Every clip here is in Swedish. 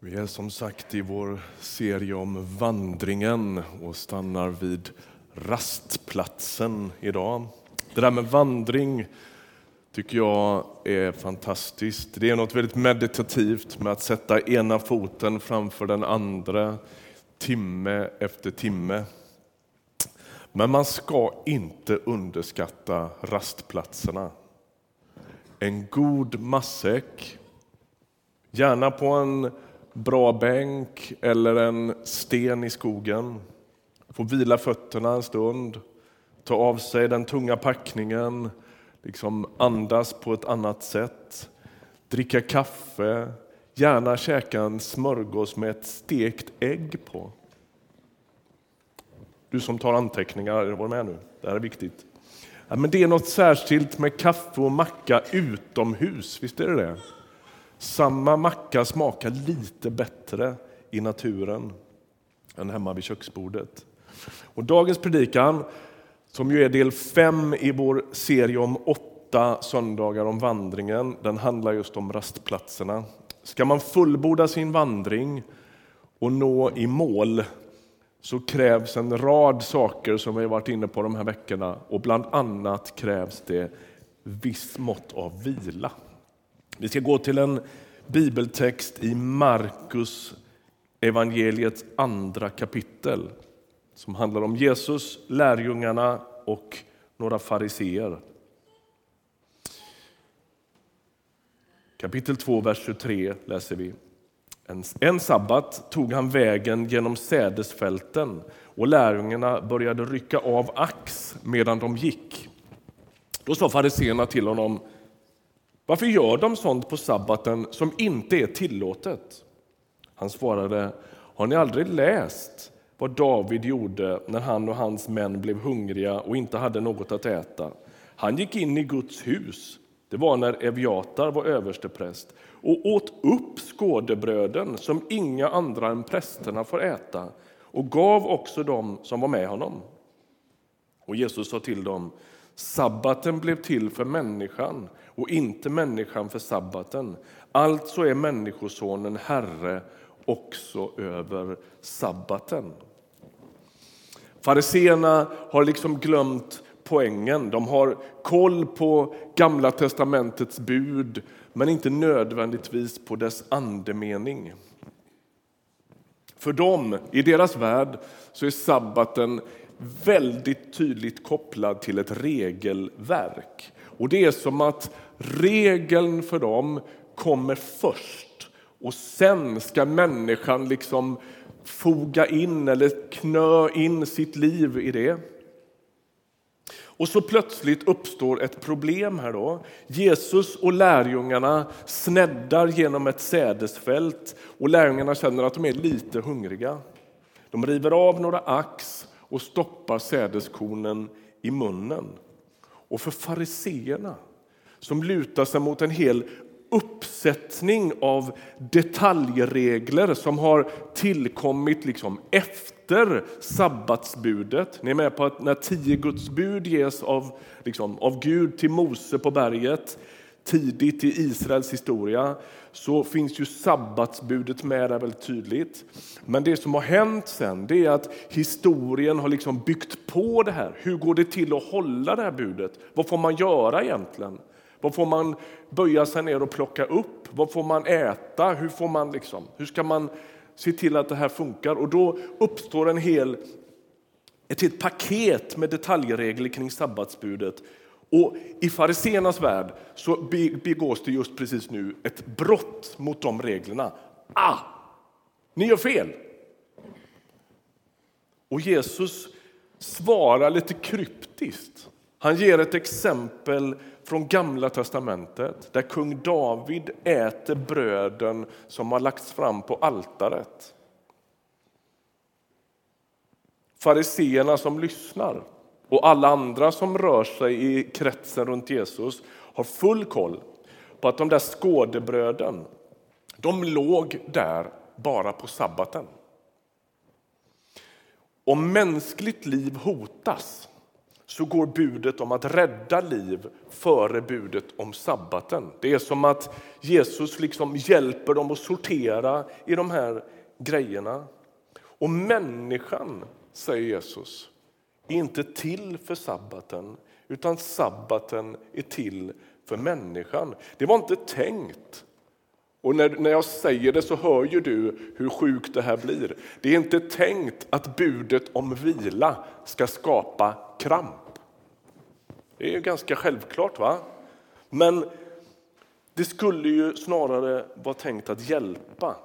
Vi är som sagt i vår serie om vandringen och stannar vid rastplatsen idag. Det där med vandring tycker jag är fantastiskt. Det är något väldigt meditativt med att sätta ena foten framför den andra timme efter timme. Men man ska inte underskatta rastplatserna. En god matsäck, gärna på en bra bänk eller en sten i skogen. Få vila fötterna en stund, ta av sig den tunga packningen, liksom andas på ett annat sätt. Dricka kaffe, gärna käka en smörgås med ett stekt ägg på. Du som tar anteckningar, var med nu. Det här är viktigt. Ja, men det är något särskilt med kaffe och macka utomhus, visst är det det? Samma macka smakar lite bättre i naturen än hemma vid köksbordet. Och dagens predikan, som ju är del fem i vår serie om åtta söndagar om vandringen, den handlar just om rastplatserna. Ska man fullborda sin vandring och nå i mål så krävs en rad saker som vi har varit inne på de här veckorna och bland annat krävs det viss mått av vila. Vi ska gå till en bibeltext i Markus evangeliets andra kapitel som handlar om Jesus, lärjungarna och några fariseer. Kapitel 2, vers 23 läser vi. En, en sabbat tog han vägen genom sädesfälten och lärjungarna började rycka av ax medan de gick. Då sa fariseerna till honom varför gör de sånt på sabbaten som inte är tillåtet? Han svarade, har ni aldrig läst vad David gjorde när han och hans män blev hungriga och inte hade något att äta? Han gick in i Guds hus, det var när Eviatar var överstepräst, och åt upp skådebröden som inga andra än prästerna får äta och gav också dem som var med honom. Och Jesus sa till dem, sabbaten blev till för människan och inte människan för sabbaten. Alltså är Människosonen Herre också över sabbaten. Fariseerna har liksom glömt poängen. De har koll på Gamla testamentets bud men inte nödvändigtvis på dess andemening. För dem, i deras värld, så är sabbaten väldigt tydligt kopplad till ett regelverk. Och Det är som att regeln för dem kommer först och sen ska människan liksom foga in eller knö in sitt liv i det. Och så plötsligt uppstår ett problem här då. Jesus och lärjungarna sneddar genom ett sädesfält och lärjungarna känner att de är lite hungriga. De river av några ax och stoppar sädeskornen i munnen. Och för fariseerna som lutar sig mot en hel uppsättning av detaljregler som har tillkommit liksom efter sabbatsbudet. Ni är med på att när tio Guds bud ges av, liksom, av Gud till Mose på berget tidigt i Israels historia så finns ju sabbatsbudet med där väldigt tydligt. Men det som har hänt sen det är att historien har liksom byggt på det här. Hur går det till att hålla det här budet? Vad får man göra egentligen? Vad får man böja sig ner och plocka upp? Vad får man äta? Hur, får man liksom, hur ska man se till att det här funkar? Och då uppstår en hel, ett helt paket med detaljregler kring sabbatsbudet. Och I fariséernas värld så begås det just precis nu ett brott mot de reglerna. Ah! Ni gör fel! Och Jesus svarar lite kryptiskt. Han ger ett exempel från Gamla testamentet där kung David äter bröden som har lagts fram på altaret. Fariseerna som lyssnar och alla andra som rör sig i kretsen runt Jesus har full koll på att de där skådebröden de låg där bara på sabbaten. Om mänskligt liv hotas så går budet om att rädda liv före budet om sabbaten. Det är som att Jesus liksom hjälper dem att sortera i de här grejerna. Och människan, säger Jesus, är inte till för sabbaten utan sabbaten är till för människan. Det var inte tänkt. Och när, när jag säger det så hör ju du hur sjukt det här blir. Det är inte tänkt att budet om vila ska skapa kramp. Det är ju ganska självklart. va? Men det skulle ju snarare vara tänkt att hjälpa.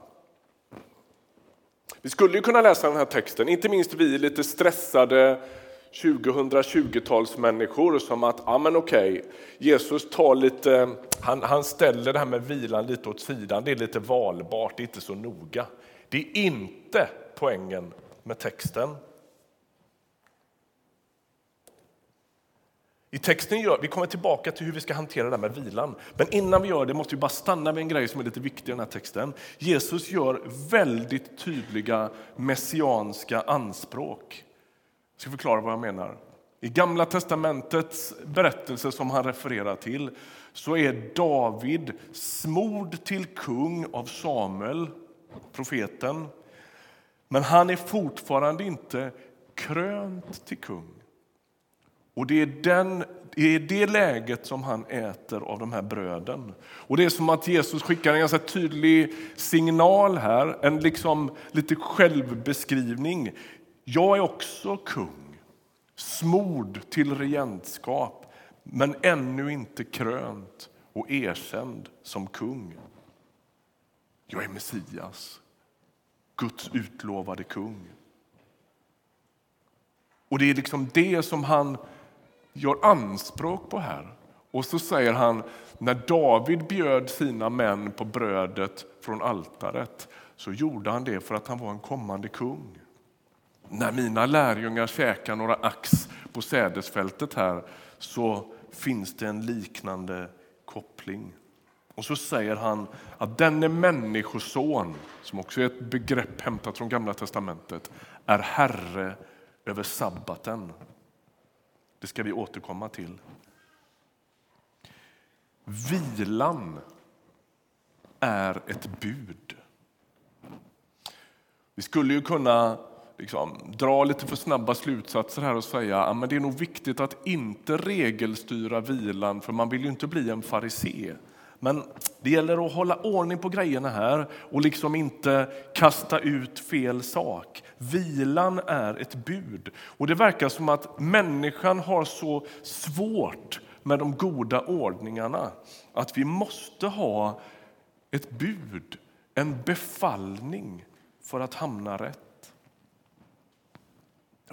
Vi skulle ju kunna läsa den här texten, inte minst vi lite stressade 2020-talsmänniskor som att, ja men okej, Jesus tar lite, han, han ställer det här med vilan lite åt sidan, det är lite valbart, det är inte så noga. Det är inte poängen med texten. I texten gör, vi kommer tillbaka till hur vi ska hantera det här med vilan. Men innan vi gör det måste vi bara stanna vid en grej som är lite viktig i den här texten. Jesus gör väldigt tydliga messianska anspråk. Jag ska förklara vad jag menar. I Gamla testamentets berättelse som han refererar till så är David smord till kung av Samuel, profeten. Men han är fortfarande inte krönt till kung. Och det är, den, det är det läget som han äter av de här bröden. Och Det är som att Jesus skickar en ganska tydlig signal här, en liksom lite självbeskrivning. Jag är också kung, smord till regentskap men ännu inte krönt och erkänd som kung. Jag är Messias, Guds utlovade kung. Och Det är liksom det som han gör anspråk på här. Och så säger han, när David bjöd sina män på brödet från altaret så gjorde han det för att han var en kommande kung. När mina lärjungar käkar några ax på sädesfältet här så finns det en liknande koppling. Och så säger han att denne människoson, som också är ett begrepp hämtat från Gamla testamentet, är herre över sabbaten. Det ska vi återkomma till. Vilan är ett bud. Vi skulle ju kunna liksom, dra lite för snabba slutsatser här och säga att det är nog viktigt att inte regelstyra vilan för man vill ju inte bli en farisé. Men det gäller att hålla ordning på grejerna här och liksom inte kasta ut fel sak. Vilan är ett bud. Och Det verkar som att människan har så svårt med de goda ordningarna att vi måste ha ett bud, en befallning för att hamna rätt.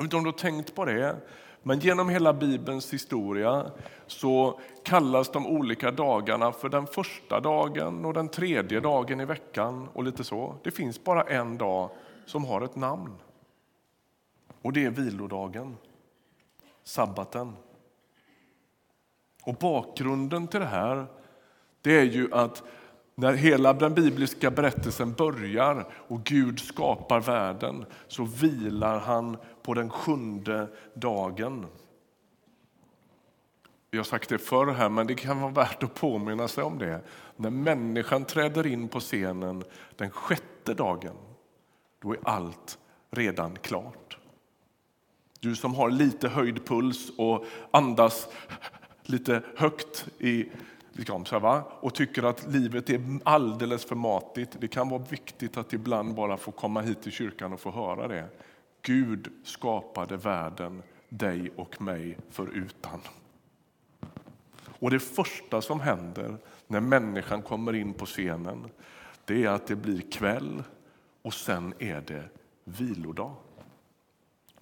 Jag vet inte om du har tänkt på det, men genom hela Bibelns historia så kallas de olika dagarna för den första dagen och den tredje dagen i veckan och lite så. Det finns bara en dag som har ett namn. Och det är vilodagen, sabbaten. Och bakgrunden till det här det är ju att när hela den bibliska berättelsen börjar och Gud skapar världen så vilar han på den sjunde dagen. Jag har sagt det förr här, men det kan vara värt att påminna sig om det. När människan träder in på scenen den sjätte dagen, då är allt redan klart. Du som har lite höjd puls och andas lite högt i liksom, så här, och tycker att livet är alldeles för matigt. Det kan vara viktigt att ibland bara få komma hit till kyrkan och få höra det. Gud skapade världen, dig och mig förutan. Och det första som händer när människan kommer in på scenen det är att det blir kväll och sen är det vilodag.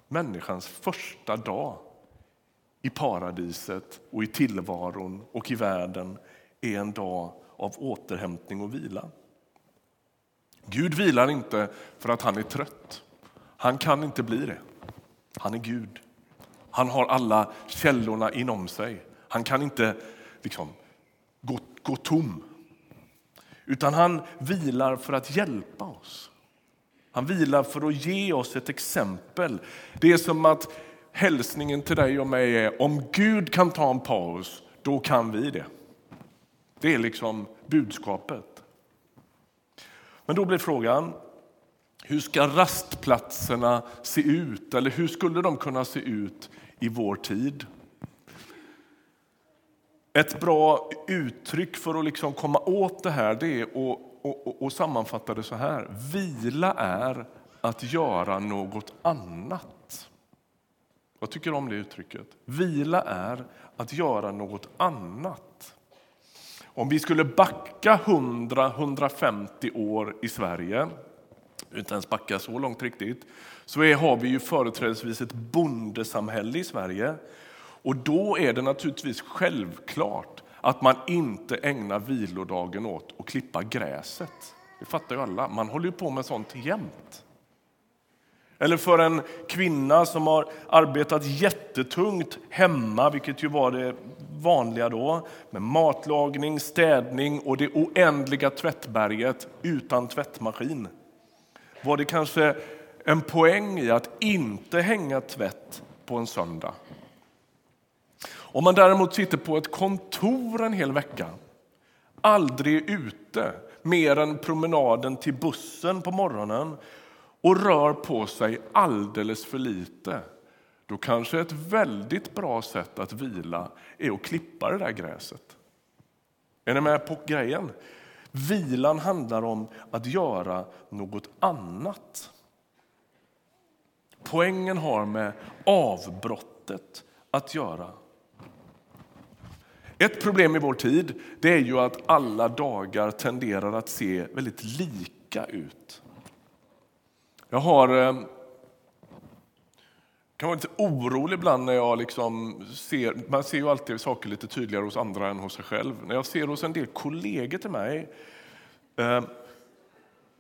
Människans första dag i paradiset och i tillvaron och i världen är en dag av återhämtning och vila. Gud vilar inte för att han är trött. Han kan inte bli det. Han är Gud. Han har alla källorna inom sig. Han kan inte liksom, gå, gå tom. Utan han vilar för att hjälpa oss. Han vilar för att ge oss ett exempel. Det är som att hälsningen till dig och mig är om Gud kan ta en paus, då kan vi det. Det är liksom budskapet. Men då blir frågan, hur ska rastplatserna se ut? Eller hur skulle de kunna se ut i vår tid? Ett bra uttryck för att liksom komma åt det här det är att, och, och sammanfatta det så här. Vila är att göra något annat. Jag tycker om det uttrycket. Vila är att göra något annat. Om vi skulle backa 100-150 år i Sverige, inte ens backa så långt riktigt, så är, har vi ju företrädesvis ett bondesamhälle i Sverige. Och då är det naturligtvis självklart att man inte ägnar vilodagen åt att klippa gräset. Det fattar ju alla. Man håller ju på med sånt jämt. Eller för en kvinna som har arbetat jättetungt hemma, vilket ju var det vanliga då, med matlagning, städning och det oändliga tvättberget utan tvättmaskin. Var det kanske en poäng i att inte hänga tvätt på en söndag? Om man däremot sitter på ett kontor en hel vecka, aldrig ute mer än promenaden till bussen på morgonen och rör på sig alldeles för lite då kanske ett väldigt bra sätt att vila är att klippa det där gräset. Är ni med på grejen? Vilan handlar om att göra något annat. Poängen har med avbrottet att göra. Ett problem i vår tid det är ju att alla dagar tenderar att se väldigt lika ut. Jag har eh, kan vara lite orolig ibland när jag liksom ser, man ser ju alltid saker lite tydligare hos andra än hos sig själv. När jag ser hos en del kollegor till mig, eh,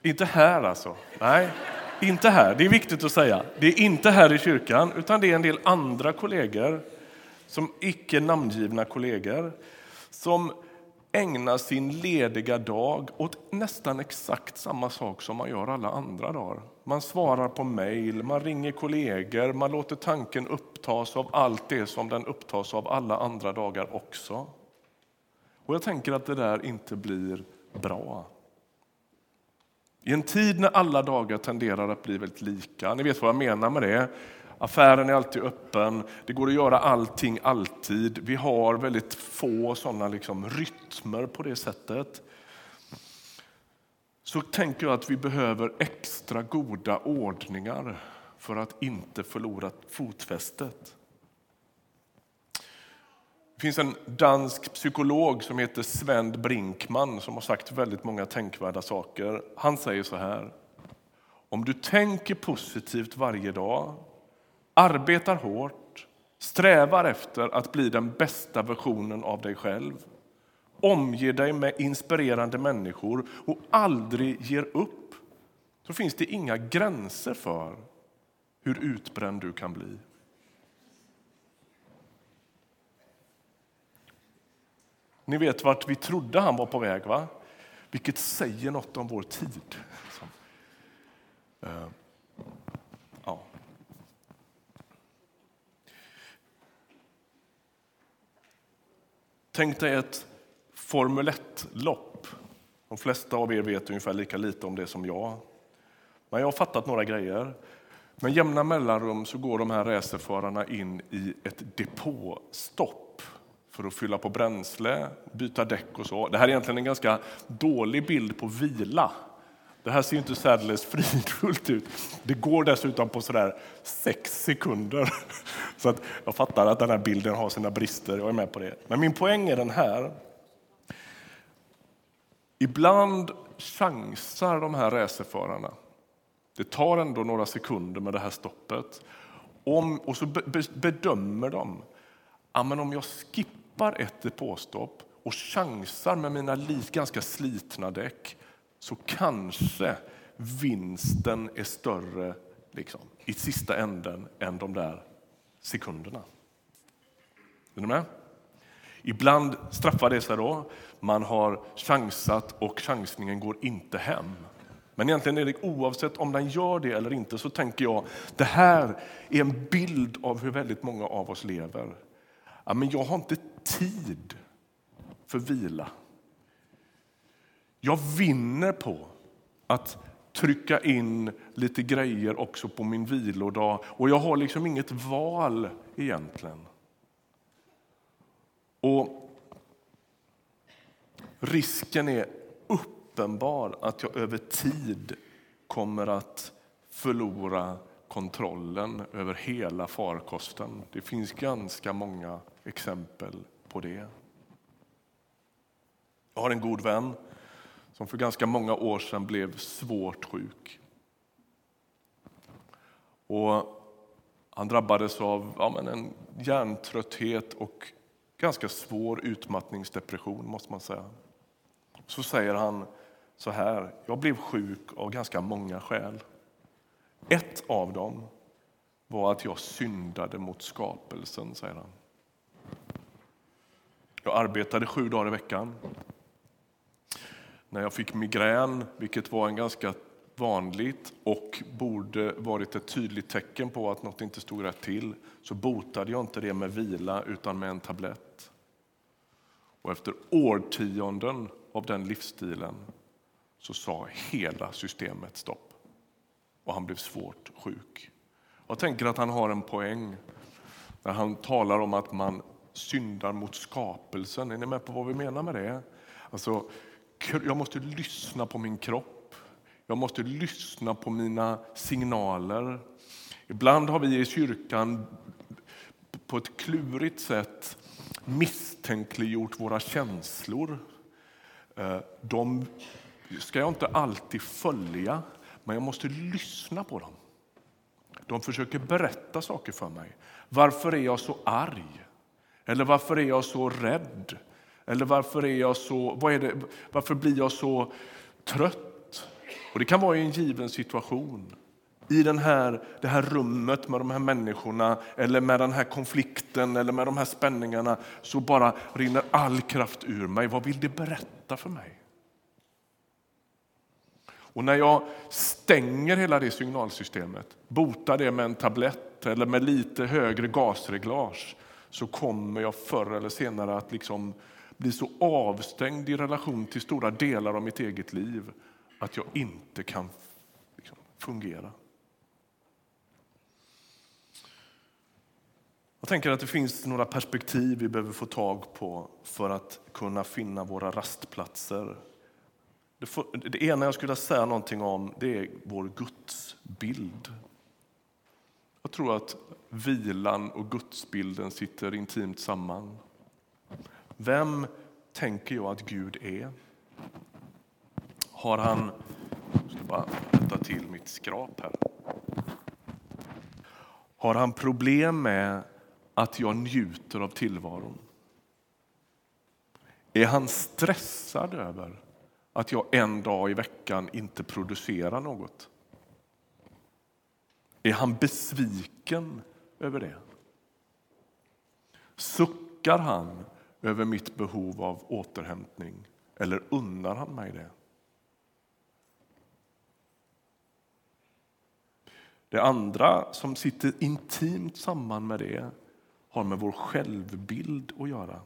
inte här alltså, nej, inte här, det är viktigt att säga. Det är inte här i kyrkan, utan det är en del andra kollegor, som icke namngivna kollegor, som ägnar sin lediga dag åt nästan exakt samma sak som man gör alla andra dagar. Man svarar på mejl, man ringer kollegor, man låter tanken upptas av allt det som den upptas av alla andra dagar också. Och Jag tänker att det där inte blir bra. I en tid när alla dagar tenderar att bli väldigt lika, ni vet vad jag menar med det, Affären är alltid öppen, det går att göra allting alltid. Vi har väldigt få sådana liksom rytmer på det sättet. Så tänker jag att vi behöver extra goda ordningar för att inte förlora fotfästet. Det finns en dansk psykolog som heter Sven Brinkman som har sagt väldigt många tänkvärda saker. Han säger så här. Om du tänker positivt varje dag arbetar hårt, strävar efter att bli den bästa versionen av dig själv omger dig med inspirerande människor och aldrig ger upp så finns det inga gränser för hur utbränd du kan bli. Ni vet vart vi trodde han var på väg, va? vilket säger något om vår tid. Tänk dig ett Formel 1-lopp. De flesta av er vet ungefär lika lite om det som jag. Men jag har fattat några grejer. Med jämna mellanrum så går de här racerförarna in i ett depåstopp för att fylla på bränsle, byta däck och så. Det här är egentligen en ganska dålig bild på vila. Det här ser inte särdeles fridfullt ut. Det går dessutom på sådär sex sekunder. Så att jag fattar att den här bilden har sina brister, jag är med på det. Men min poäng är den här. Ibland chansar de här racerförarna. Det tar ändå några sekunder med det här stoppet. Om, och så bedömer de ja, men om jag skippar ett depåstopp och chansar med mina ganska slitna däck så kanske vinsten är större liksom, i sista änden än de där sekunderna. Är ni med? Ibland straffar det sig då. Man har chansat och chansningen går inte hem. Men egentligen är det oavsett om den gör det eller inte så tänker jag det här är en bild av hur väldigt många av oss lever. Ja, men jag har inte tid för vila. Jag vinner på att trycka in lite grejer också på min vilodag och jag har liksom inget val egentligen. Och risken är uppenbar att jag över tid kommer att förlora kontrollen över hela farkosten. Det finns ganska många exempel på det. Jag har en god vän som för ganska många år sedan blev svårt sjuk. Och han drabbades av ja, men en hjärntrötthet och ganska svår utmattningsdepression, måste man säga. Så säger han så här, jag blev sjuk av ganska många skäl. Ett av dem var att jag syndade mot skapelsen, säger han. Jag arbetade sju dagar i veckan. När jag fick migrän, vilket var en ganska vanligt och borde varit ett tydligt tecken på att något inte stod rätt till, så botade jag inte det med vila utan med en tablett. Och efter årtionden av den livsstilen så sa hela systemet stopp och han blev svårt sjuk. Jag tänker att han har en poäng när han talar om att man syndar mot skapelsen. Är ni med på vad vi menar med det? Alltså, jag måste lyssna på min kropp. Jag måste lyssna på mina signaler. Ibland har vi i kyrkan på ett klurigt sätt misstänkliggjort våra känslor. Eh, de ska jag inte alltid följa, men jag måste lyssna på dem. De försöker berätta saker för mig. Varför är jag så arg? Eller varför är jag så rädd? Eller varför, är jag så, vad är det, varför blir jag så trött? Och Det kan vara i en given situation. I den här, det här rummet med de här människorna eller med den här konflikten eller med de här spänningarna så bara rinner all kraft ur mig. Vad vill det berätta för mig? Och när jag stänger hela det signalsystemet, botar det med en tablett eller med lite högre gasreglage så kommer jag förr eller senare att liksom bli så avstängd i relation till stora delar av mitt eget liv att jag inte kan liksom, fungera. Jag tänker att det finns några perspektiv vi behöver få tag på för att kunna finna våra rastplatser. Det, för, det ena jag skulle säga någonting om det är vår gudsbild. Jag tror att vilan och gudsbilden sitter intimt samman. Vem tänker jag att Gud är? Har han... Jag ska bara rätta till mitt skrap här. Har han problem med att jag njuter av tillvaron? Är han stressad över att jag en dag i veckan inte producerar något? Är han besviken över det? Suckar han över mitt behov av återhämtning eller unnar han mig det? Det andra som sitter intimt samman med det har med vår självbild att göra.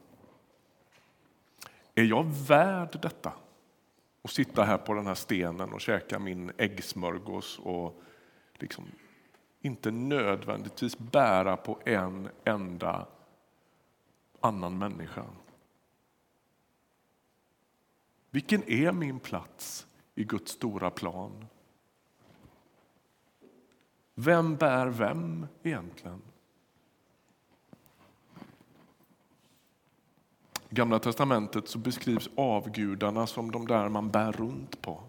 Är jag värd detta? Att sitta här på den här stenen och käka min äggsmörgås och liksom inte nödvändigtvis bära på en enda annan människa. Vilken är min plats i Guds stora plan? Vem bär vem egentligen? I Gamla testamentet så beskrivs avgudarna som de där man bär runt på.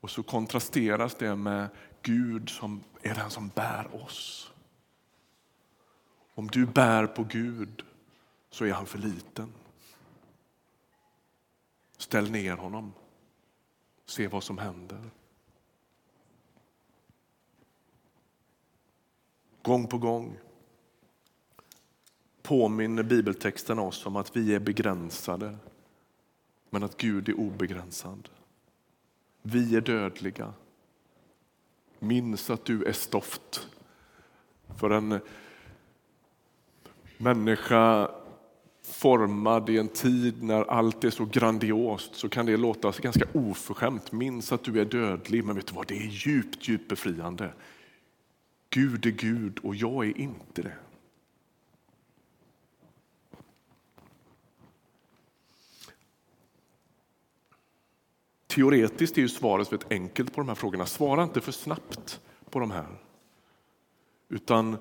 Och så kontrasteras det med Gud som är den som bär oss. Om du bär på Gud så är han för liten. Ställ ner honom. Se vad som händer. Gång på gång påminner bibeltexten oss om att vi är begränsade men att Gud är obegränsad. Vi är dödliga. Minns att du är stoft. För en människa formad i en tid när allt är så grandiost så kan det låta ganska oförskämt. Minns att du är dödlig, men vet du vad? Det är djupt, djupt befriande. Gud är Gud och jag är inte det. Teoretiskt är ju svaret väldigt enkelt på de här frågorna. Svara inte för snabbt på de här. Utan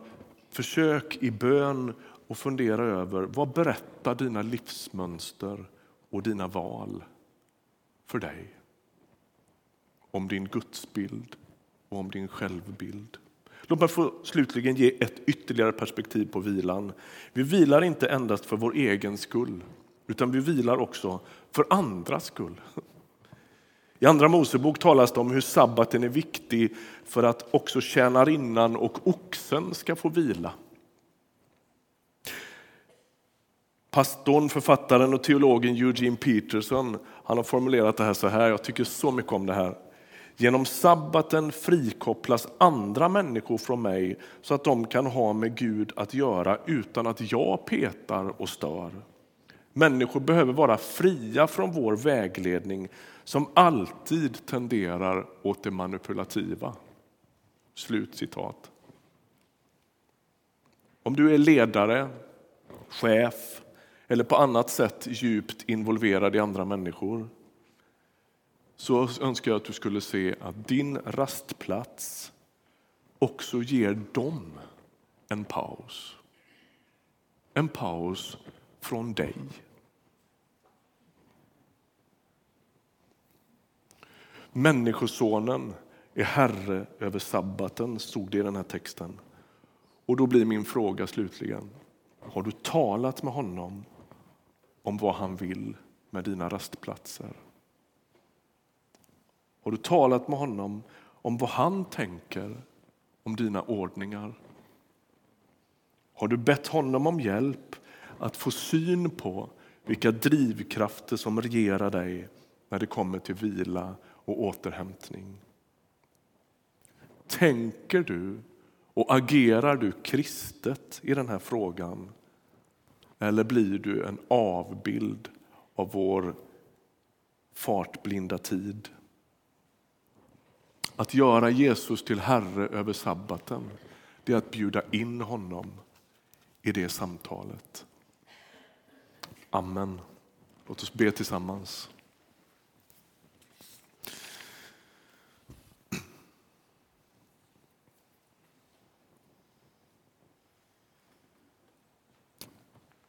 försök i bön och fundera över vad berättar dina livsmönster och dina val för dig? Om din gudsbild och om din självbild. Låt mig få slutligen ge ett ytterligare perspektiv på vilan. Vi vilar inte endast för vår egen skull, utan vi vilar också för andras skull. I Andra Mosebok talas det om hur sabbaten är viktig för att också tjänarinnan och oxen ska få vila. Pastorn, författaren och teologen Eugene Peterson han har formulerat det här så här, jag tycker så mycket om det här. Genom sabbaten frikopplas andra människor från mig så att de kan ha med Gud att göra utan att jag petar och stör. Människor behöver vara fria från vår vägledning som alltid tenderar åt det manipulativa. Slut citat. Om du är ledare, chef eller på annat sätt djupt involverad i andra människor så önskar jag att du skulle se att din rastplats också ger dem en paus. En paus från dig. Människosonen är herre över sabbaten, stod det i den här texten. Och då blir min fråga slutligen, har du talat med honom om vad han vill med dina rastplatser? Har du talat med honom om vad han tänker om dina ordningar? Har du bett honom om hjälp att få syn på vilka drivkrafter som regerar dig när det kommer till vila och återhämtning? Tänker du och agerar du kristet i den här frågan? Eller blir du en avbild av vår fartblinda tid? Att göra Jesus till Herre över sabbaten, det är att bjuda in honom i det samtalet. Amen. Låt oss be tillsammans.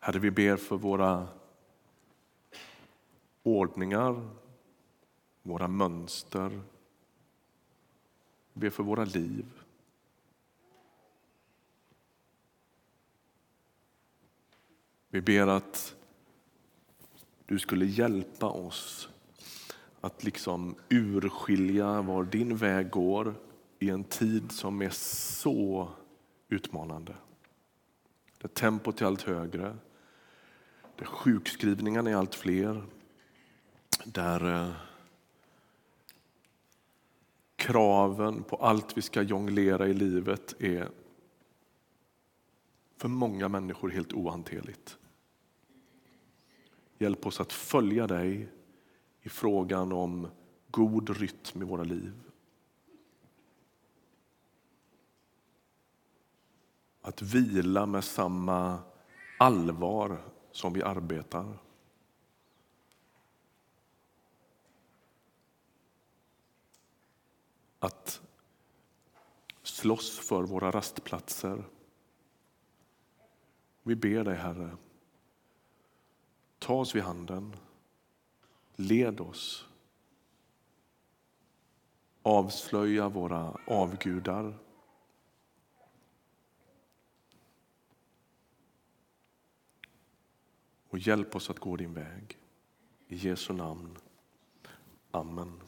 Herre, vi ber för våra ordningar, våra mönster. Vi ber för våra liv. Vi ber att du skulle hjälpa oss att liksom urskilja var din väg går i en tid som är så utmanande. Där tempot är allt högre, där sjukskrivningarna är allt fler, där eh, kraven på allt vi ska jonglera i livet är för många människor helt ohanterligt. Hjälp oss att följa dig i frågan om god rytm i våra liv. Att vila med samma allvar som vi arbetar. Att slåss för våra rastplatser. Vi ber dig, Herre, ta oss vid handen, led oss avslöja våra avgudar och hjälp oss att gå din väg. I Jesu namn. Amen.